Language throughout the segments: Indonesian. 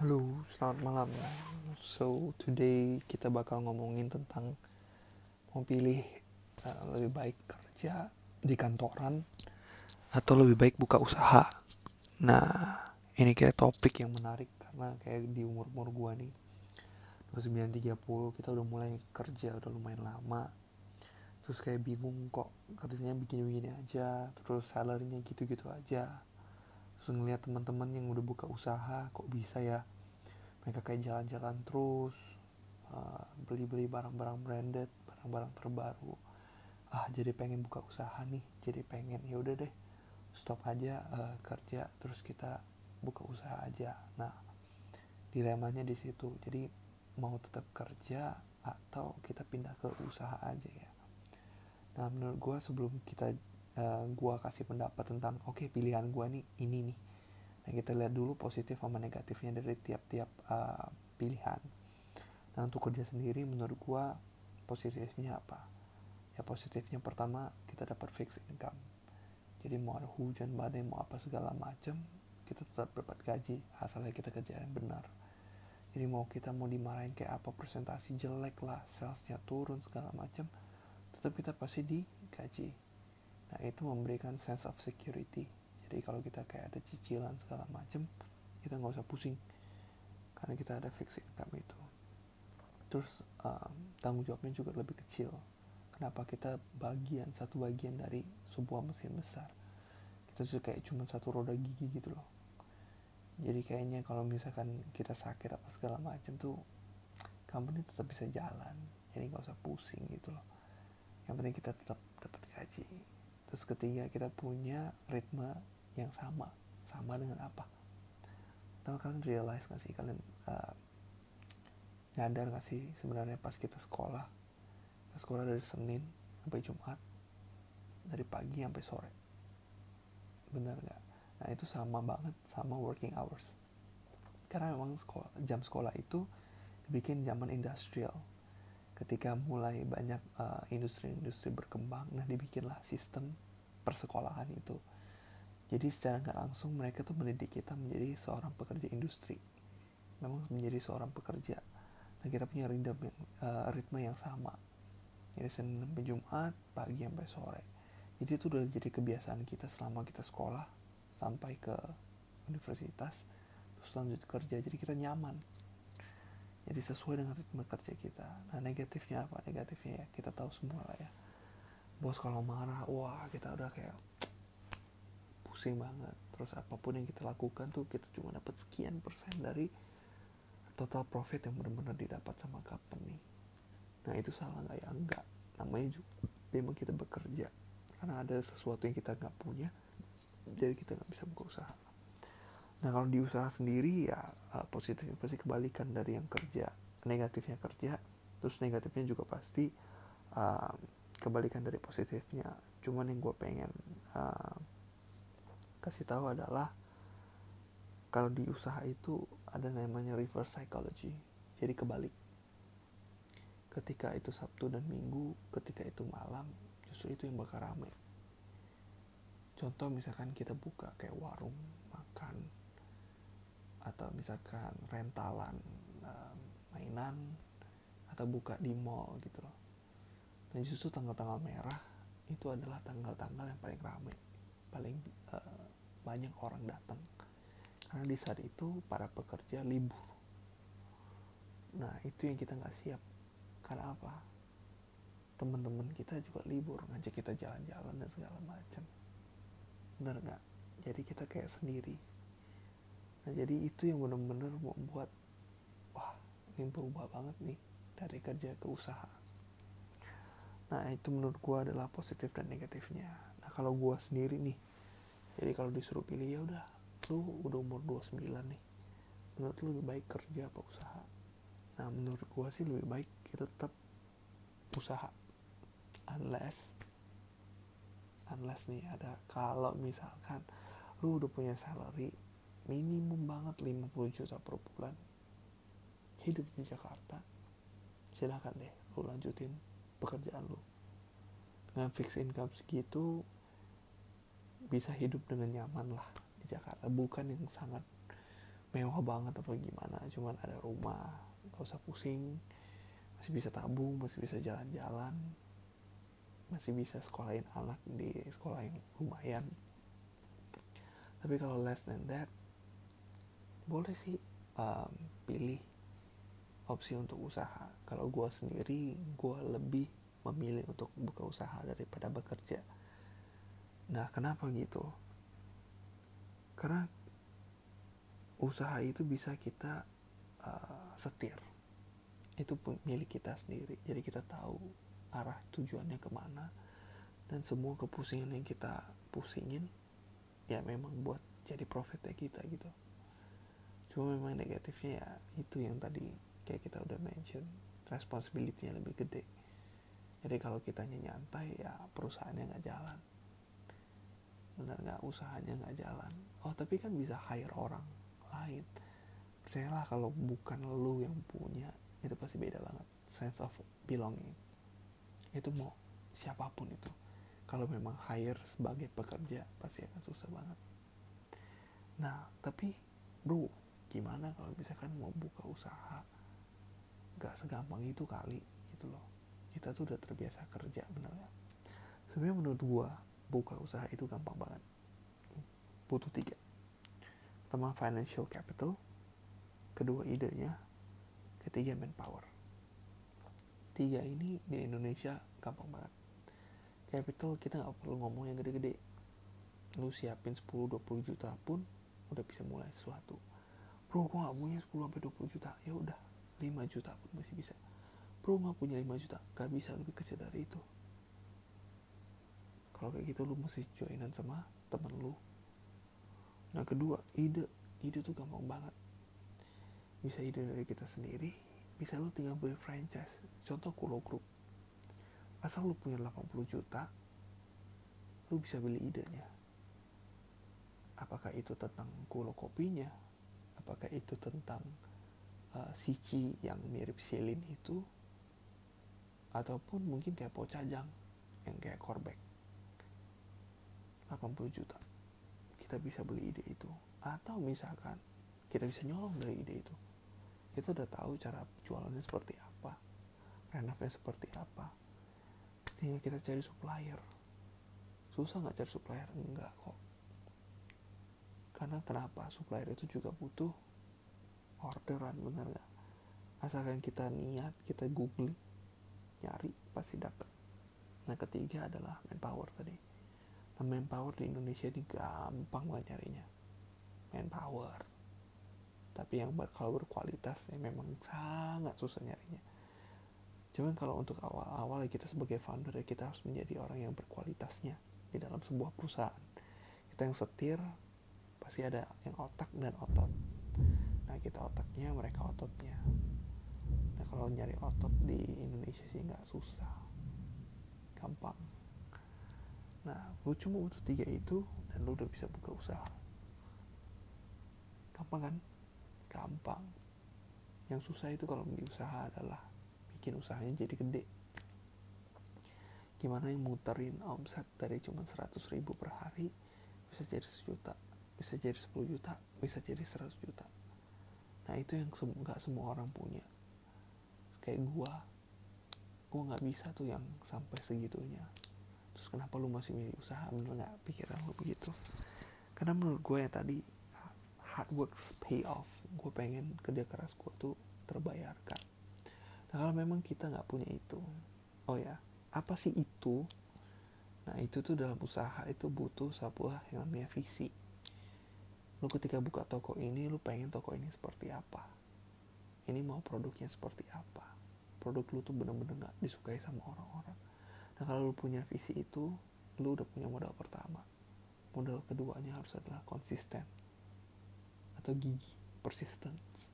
Halo, selamat malam. So, today kita bakal ngomongin tentang mau pilih uh, lebih baik kerja di kantoran atau lebih baik buka usaha. Nah, ini kayak topik yang menarik karena kayak di umur-umur gua nih 2930 kita udah mulai kerja udah lumayan lama terus kayak bingung kok kerjanya begini-begini aja terus salarynya gitu-gitu aja terus ngeliat teman-teman yang udah buka usaha kok bisa ya? Mereka kayak jalan-jalan terus uh, beli-beli barang-barang branded barang-barang terbaru. Ah jadi pengen buka usaha nih jadi pengen ya udah deh stop aja uh, kerja terus kita buka usaha aja. Nah dilemanya di situ. Jadi mau tetap kerja atau kita pindah ke usaha aja ya? Nah menurut gue sebelum kita uh, gue kasih pendapat tentang oke okay, pilihan gue nih ini nih. Nah kita lihat dulu positif sama negatifnya dari tiap-tiap uh, pilihan. Nah untuk kerja sendiri menurut gue positifnya apa? Ya positifnya pertama kita dapat fixed income. Jadi mau ada hujan badai mau apa segala macam kita tetap dapat gaji asalnya kita kerja yang benar. Jadi mau kita mau dimarahin kayak apa presentasi jelek lah salesnya turun segala macam tetap kita pasti digaji nah itu memberikan sense of security. Jadi kalau kita kayak ada cicilan segala macam kita nggak usah pusing. Karena kita ada fixed income itu. Terus um, tanggung jawabnya juga lebih kecil. Kenapa kita bagian satu bagian dari sebuah mesin besar? Kita tuh kayak cuma satu roda gigi gitu loh. Jadi kayaknya kalau misalkan kita sakit apa segala macam tuh company tetap bisa jalan. Jadi nggak usah pusing gitu loh. Yang penting kita tetap dapat gaji terus ketiga kita punya ritme yang sama sama dengan apa? Tahu kalian realize gak sih? Kalian uh, nyadar gak sih sebenarnya pas kita sekolah? Sekolah dari Senin sampai Jumat dari pagi sampai sore. Bener gak Nah itu sama banget sama working hours. Karena memang sekolah, jam sekolah itu dibikin zaman industrial. Ketika mulai banyak industri industri-industri berkembang, nah dibikinlah sistem persekolahan itu. Jadi secara nggak langsung mereka tuh mendidik kita menjadi seorang pekerja industri. Memang menjadi seorang pekerja. Nah kita punya ritme yang, uh, ritme yang sama. Jadi Senin sampai Jumat, pagi sampai sore. Jadi itu udah jadi kebiasaan kita selama kita sekolah sampai ke universitas terus lanjut kerja jadi kita nyaman jadi sesuai dengan ritme kerja kita. Nah negatifnya apa? Negatifnya ya kita tahu semua lah ya. Bos kalau marah wah kita udah kayak pusing banget. Terus apa pun yang kita lakukan tuh kita cuma dapat sekian persen dari total profit yang benar-benar didapat sama company. Nah itu salah nggak ya? Enggak namanya juga memang kita bekerja. Karena ada sesuatu yang kita nggak punya jadi kita nggak bisa buka usaha nah kalau di usaha sendiri ya uh, positifnya pasti kebalikan dari yang kerja negatifnya kerja terus negatifnya juga pasti uh, kebalikan dari positifnya. Cuman yang gue pengen uh, kasih tahu adalah kalau di usaha itu ada namanya reverse psychology jadi kebalik. Ketika itu Sabtu dan Minggu ketika itu malam justru itu yang bakal ramai contoh misalkan kita buka kayak warung makan atau misalkan rentalan uh, mainan atau buka di mall gitu loh. Dan justru tanggal-tanggal merah itu adalah tanggal-tanggal yang paling ramai paling uh, banyak orang datang. Karena di saat itu para pekerja libur. Nah itu yang kita nggak siap. Karena apa? Teman-teman kita juga libur ngajak kita jalan-jalan dan segala macam. Bener nggak? Jadi kita kayak sendiri nah jadi itu yang bener-bener membuat wah ini berubah banget nih dari kerja ke usaha. Nah itu menurut gue adalah positif dan negatifnya. Nah kalau gue sendiri nih jadi kalau disuruh pilih ya udah lu udah umur 29 nih menurut lu lebih baik kerja apa usaha? Nah menurut gue sih lebih baik kita tetap usaha. Unless unless nih ada kalau misalkan lu udah punya salary minimum banget 50 juta per bulan. Hidup di Jakarta. Silahkan deh lu lanjutin pekerjaan lu. Dengan fix income segitu bisa hidup dengan nyaman lah di Jakarta. Bukan yang sangat mewah banget atau gimana cuman ada rumah gak usah pusing. Masih bisa tabung masih bisa jalan-jalan. Masih bisa sekolahin anak di sekolah yang lumayan. Tapi kalau less than that boleh sih um, pilih opsi untuk usaha. Kalau gue sendiri gue lebih memilih untuk buka usaha daripada bekerja. Nah kenapa gitu? Karena usaha itu bisa kita uh, setir. Itu pun milik kita sendiri. Jadi kita tahu arah tujuannya ke mana. Dan semua kepusingan yang kita pusingin ya memang buat jadi profitnya kita gitu cuma memang negatifnya ya itu yang tadi kayak kita udah mention responsibility-nya lebih gede. Jadi kalau kita nyantai ya perusahaannya nggak jalan. Benar nggak? Usahanya nggak jalan. Oh tapi kan bisa hire orang lain. Percayalah kalau bukan lu yang punya itu pasti beda banget. Sense of belonging. Itu mau siapa pun itu. Kalau memang hire sebagai pekerja pasti akan susah banget. Nah tapi bro gimana kalau misalkan mau buka usaha? Gak segampang itu kali gitu loh. Kita tuh udah terbiasa kerja bener gak sebenarnya menurut gua buka usaha itu gampang banget. Butuh tiga. Pertama financial capital. Kedua idenya. Ketiga manpower. Tiga ini di Indonesia gampang banget. Capital kita nggak perlu ngomong yang gede-gede. Lu siapin 10-20 juta pun udah bisa mulai sesuatu bro gue nggak punya 10 sampai 20 juta ya udah 5 juta pun masih bisa bro nggak punya 5 juta gak bisa lebih kecil dari itu kalau kayak gitu lu mesti joinan sama temen lu Nah kedua, ide. Ide tuh gampang banget. Bisa ide dari kita sendiri, bisa lu tinggal beli franchise. Contoh Kulo Group. Asal lu punya 80 juta, lu bisa beli idenya. Apakah itu tentang kulo kopinya? Apakah itu tentang uh, sici yang mirip silin itu? Ataupun mungkin kayak pocajang yang kayak korbek. 80 juta. Kita bisa beli ide itu. Atau misalkan kita bisa nyolong dari ide itu. Kita udah tahu cara jualannya seperti apa renovnya seperti apa. Tinggal kita cari supplier. Susah nggak cari supplier? Enggak kok karena kenapa? Supplier itu juga butuh orderan bener nggak? Asalkan kita niat kita googling nyari pasti dapat nah ketiga adalah manpower tadi. Manpower di Indonesia ini gampang banget nyarinya. Manpower. Tapi yang ber, kalau berkualitas ya memang sangat susah nyarinya. Cuman kalau untuk awal-awal kita sebagai founder ya kita harus menjadi orang yang berkualitasnya di dalam sebuah perusahaan. Kita yang setir pasti ada yang otak dan otot nah kita otaknya mereka ototnya nah kalau nyari otot di Indonesia sih nggak susah gampang Nah, lu cuma butuh tiga itu dan lu udah bisa buka usaha. Gampang kan? Gampang. Yang susah itu kalau beli usaha adalah bikin usahanya jadi gede. Gimana yang muterin omset dari cuma 100 ribu per hari bisa jadi sejuta, bisa jadi 10 juta, bisa jadi 100 juta. Nah itu yang sem gak semua orang punya. Kayak gua, gua nggak bisa tuh yang sampai segitunya. Terus kenapa lu masih milih usaha? Bener nggak pikiran lu begitu. Karena menurut gue yang tadi hard works pay off. Gue pengen kerja keras gue tuh terbayarkan. Nah kalau memang kita nggak punya itu oh ya apa sih itu? Nah itu tuh dalam usaha itu butuh sebuah yang namanya visi lu ketika buka toko ini lu pengen toko ini seperti apa ini mau produknya seperti apa produk lu tuh bener-bener gak disukai sama orang-orang Nah kalau lu punya visi itu, lu udah punya modal pertama. Modal keduanya harus adalah konsisten atau gigi, persistence.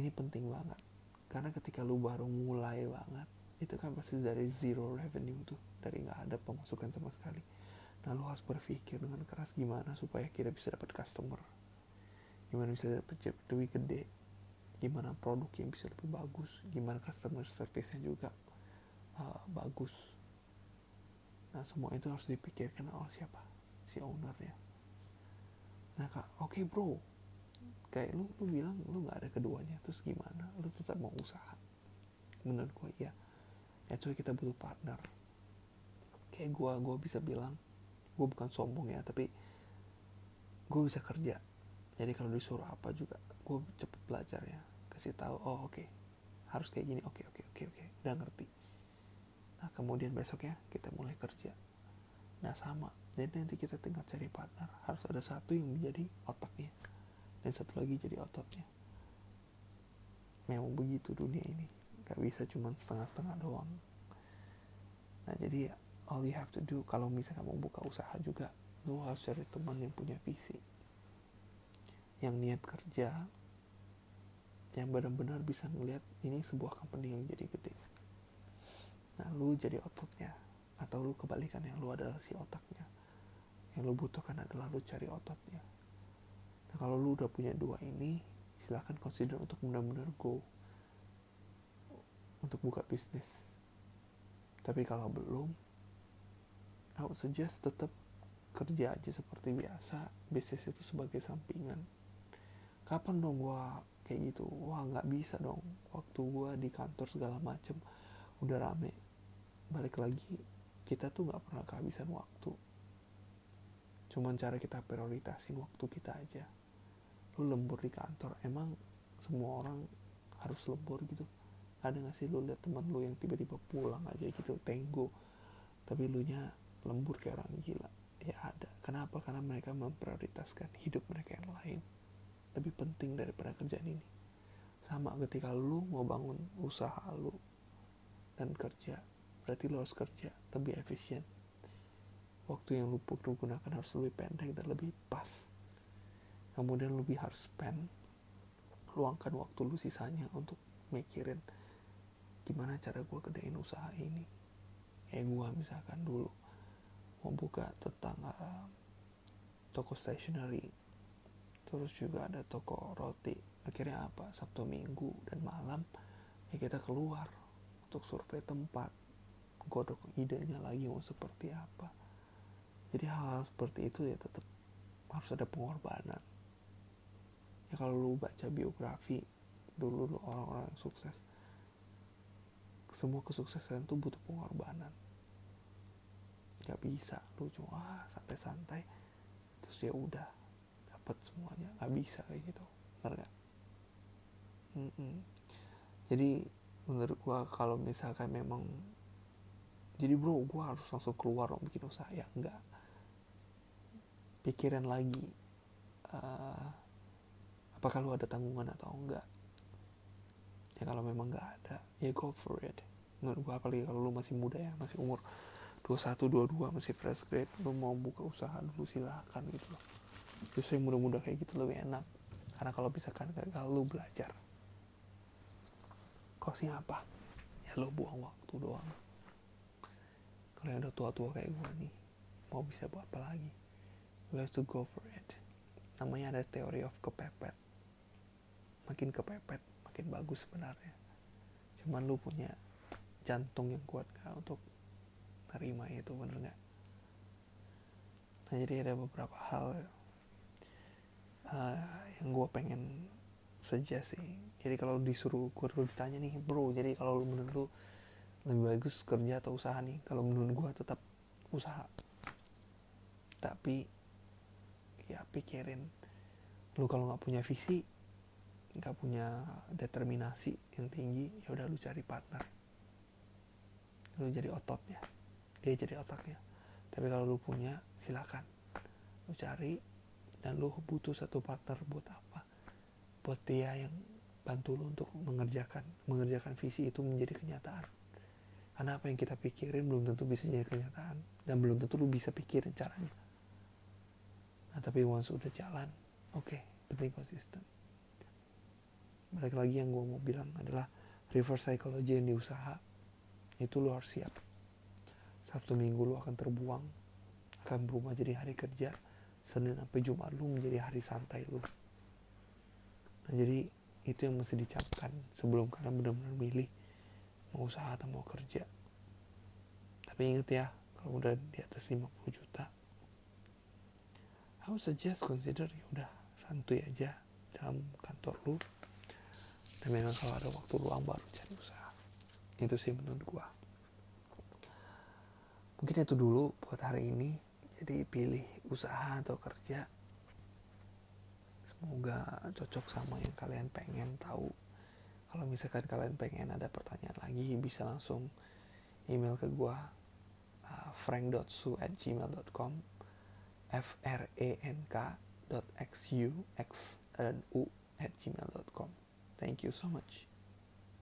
Ini penting banget. Karena ketika lu baru mulai banget, itu kan pasti dari zero revenue tuh, dari nggak ada pemasukan sama sekali. Nah lu harus berpikir dengan keras gimana supaya kita bisa dapat customer, gimana bisa dapat duit gede, gimana produk yang bisa lebih bagus, gimana customer service-nya juga uh, bagus. Nah semua itu harus dipikirkan oleh siapa? Si ownernya. Nah kak oke okay, bro. Kayak lu lu bilang lu nggak ada keduanya terus gimana? Lu tetap mau usaha? Menurut gue ya ya cuy kita butuh partner. Kayak gue gue bisa bilang gue bukan sombong ya tapi gue bisa kerja. Jadi kalau disuruh apa juga gue cepet belajar ya. Kasih tahu oh oke. Okay. harus kayak gini. Oke okay, oke okay, oke okay, oke. Udah ngerti. Nah kemudian besoknya kita mulai kerja. Nah sama. Jadi nanti kita tinggal cari partner. Harus ada satu yang menjadi otaknya. Dan satu lagi jadi ototnya. Memang begitu dunia ini. Gak bisa cuma setengah-setengah doang. Nah jadi all you have to do kalau misalnya mau buka usaha juga lu harus cari teman yang punya visi yang niat kerja yang benar-benar bisa ngeliat ini sebuah company yang jadi gede. Nah lu jadi ototnya atau lu kebalikan yang lu adalah si otaknya. Yang lu butuhkan adalah lu cari ototnya. Nah, kalau lu udah punya dua ini, silahkan consider untuk benar-benar go untuk buka bisnis. Tapi kalau belum, I would suggest tetap kerja aja seperti biasa, bisnis itu sebagai sampingan. Kapan dong gua kayak gitu? Wah nggak bisa dong. Waktu gua di kantor segala macem udah rame. Balik lagi, kita tuh nggak pernah kehabisan waktu. Cuman cara kita prioritasin waktu kita aja lu lembur di kantor emang semua orang harus lembur gitu ada gak sih lu lihat teman lu yang tiba-tiba pulang aja gitu tenggo tapi lu nya lembur kayak orang gila. Ya ada. Kenapa? Karena mereka memprioritaskan hidup mereka yang lain. Lebih penting daripada kerjaan ini. Sama ketika lu mau bangun usaha lu dan kerja berarti lu harus kerja lebih efisien. Waktu yang lu gunakan harus lebih pendek dan lebih pas. Kemudian lebih harus spend. Luangkan waktu lu sisanya untuk mikirin gimana cara gue gedein usaha ini. Kayak gue misalkan dulu mau buka tentang uh, toko stationery. Terus juga ada toko roti. Akhirnya apa? Sabtu minggu dan malam ya kita keluar untuk survei tempat. Godok idenya lagi mau seperti apa. Jadi hal-hal seperti itu ya tetap harus ada pengorbanan. Ya kalau lu baca biografi dulu lu orang-orang sukses semua kesuksesan itu butuh pengorbanan nggak bisa lu cuma santai-santai. Terus ya udah dapat semuanya. Nggak bisa kayak gitu benar nggak? Mm -mm. jadi menurut gua kalau misalkan memang jadi bro gua harus langsung keluar dong bikin usaha. Ya enggak pikiran lagi uh, apakah lu ada tanggungan atau enggak ya kalau memang nggak ada ya go for it. Menurut gue apalagi kalau lu masih muda ya masih umur 21, 22 masih fresh grade lu mau buka usaha dulu silahkan gitu loh. Justru yang muda-muda kayak gitu lebih enak. Karena kalau misalkan kalau lu belajar. Kosnya apa? Ya lu buang waktu doang. Kalau yang udah tua-tua kayak gue nih mau bisa buat apa lagi? You have to go for it. Namanya ada teori of kepepet. Makin kepepet makin bagus sebenarnya. Cuman lu punya jantung yang kuat gak untuk terima itu bener nggak? Nah jadi ada beberapa hal uh, yang gue pengen suggest sih. Jadi kalau disuruh gue dulu ditanya nih bro jadi kalau lu menurut lu lebih bagus kerja atau usaha nih? Kalau menurut gue tetap usaha. Tapi ya pikirin. Lu kalau nggak punya visi nggak punya determinasi yang tinggi ya udah lu cari partner. Lu jadi ototnya dia jadi otaknya. Tapi kalau lu punya silakan. Lu cari dan lu butuh satu partner buat apa? Buat dia yang bantu lu untuk mengerjakan mengerjakan visi itu menjadi kenyataan. Karena apa yang kita pikirin belum tentu bisa jadi kenyataan dan belum tentu lu bisa pikirin caranya. Nah tapi once udah jalan oke okay, penting konsisten. Balik lagi yang gue mau bilang adalah reverse psychology yang di usaha itu lo harus siap Sabtu Minggu lo akan terbuang akan berubah jadi hari kerja Senin sampai Jumat lo menjadi hari santai lo nah jadi itu yang mesti dicapkan sebelum kalian benar-benar milih mau usaha atau mau kerja. Tapi inget ya kalau udah di atas 50 juta I would suggest consider ya udah santuy aja dalam kantor lu. Dan memang kalau ada waktu luang baru cari usaha. Itu sih menurut gua mungkin itu dulu buat hari ini. Jadi pilih usaha atau kerja. Semoga cocok sama yang kalian pengen tahu. Kalau misalkan kalian pengen ada pertanyaan lagi bisa langsung email ke gua uh, frank.su at gmail.com f r a n k dot x u x u at gmail.com thank you so much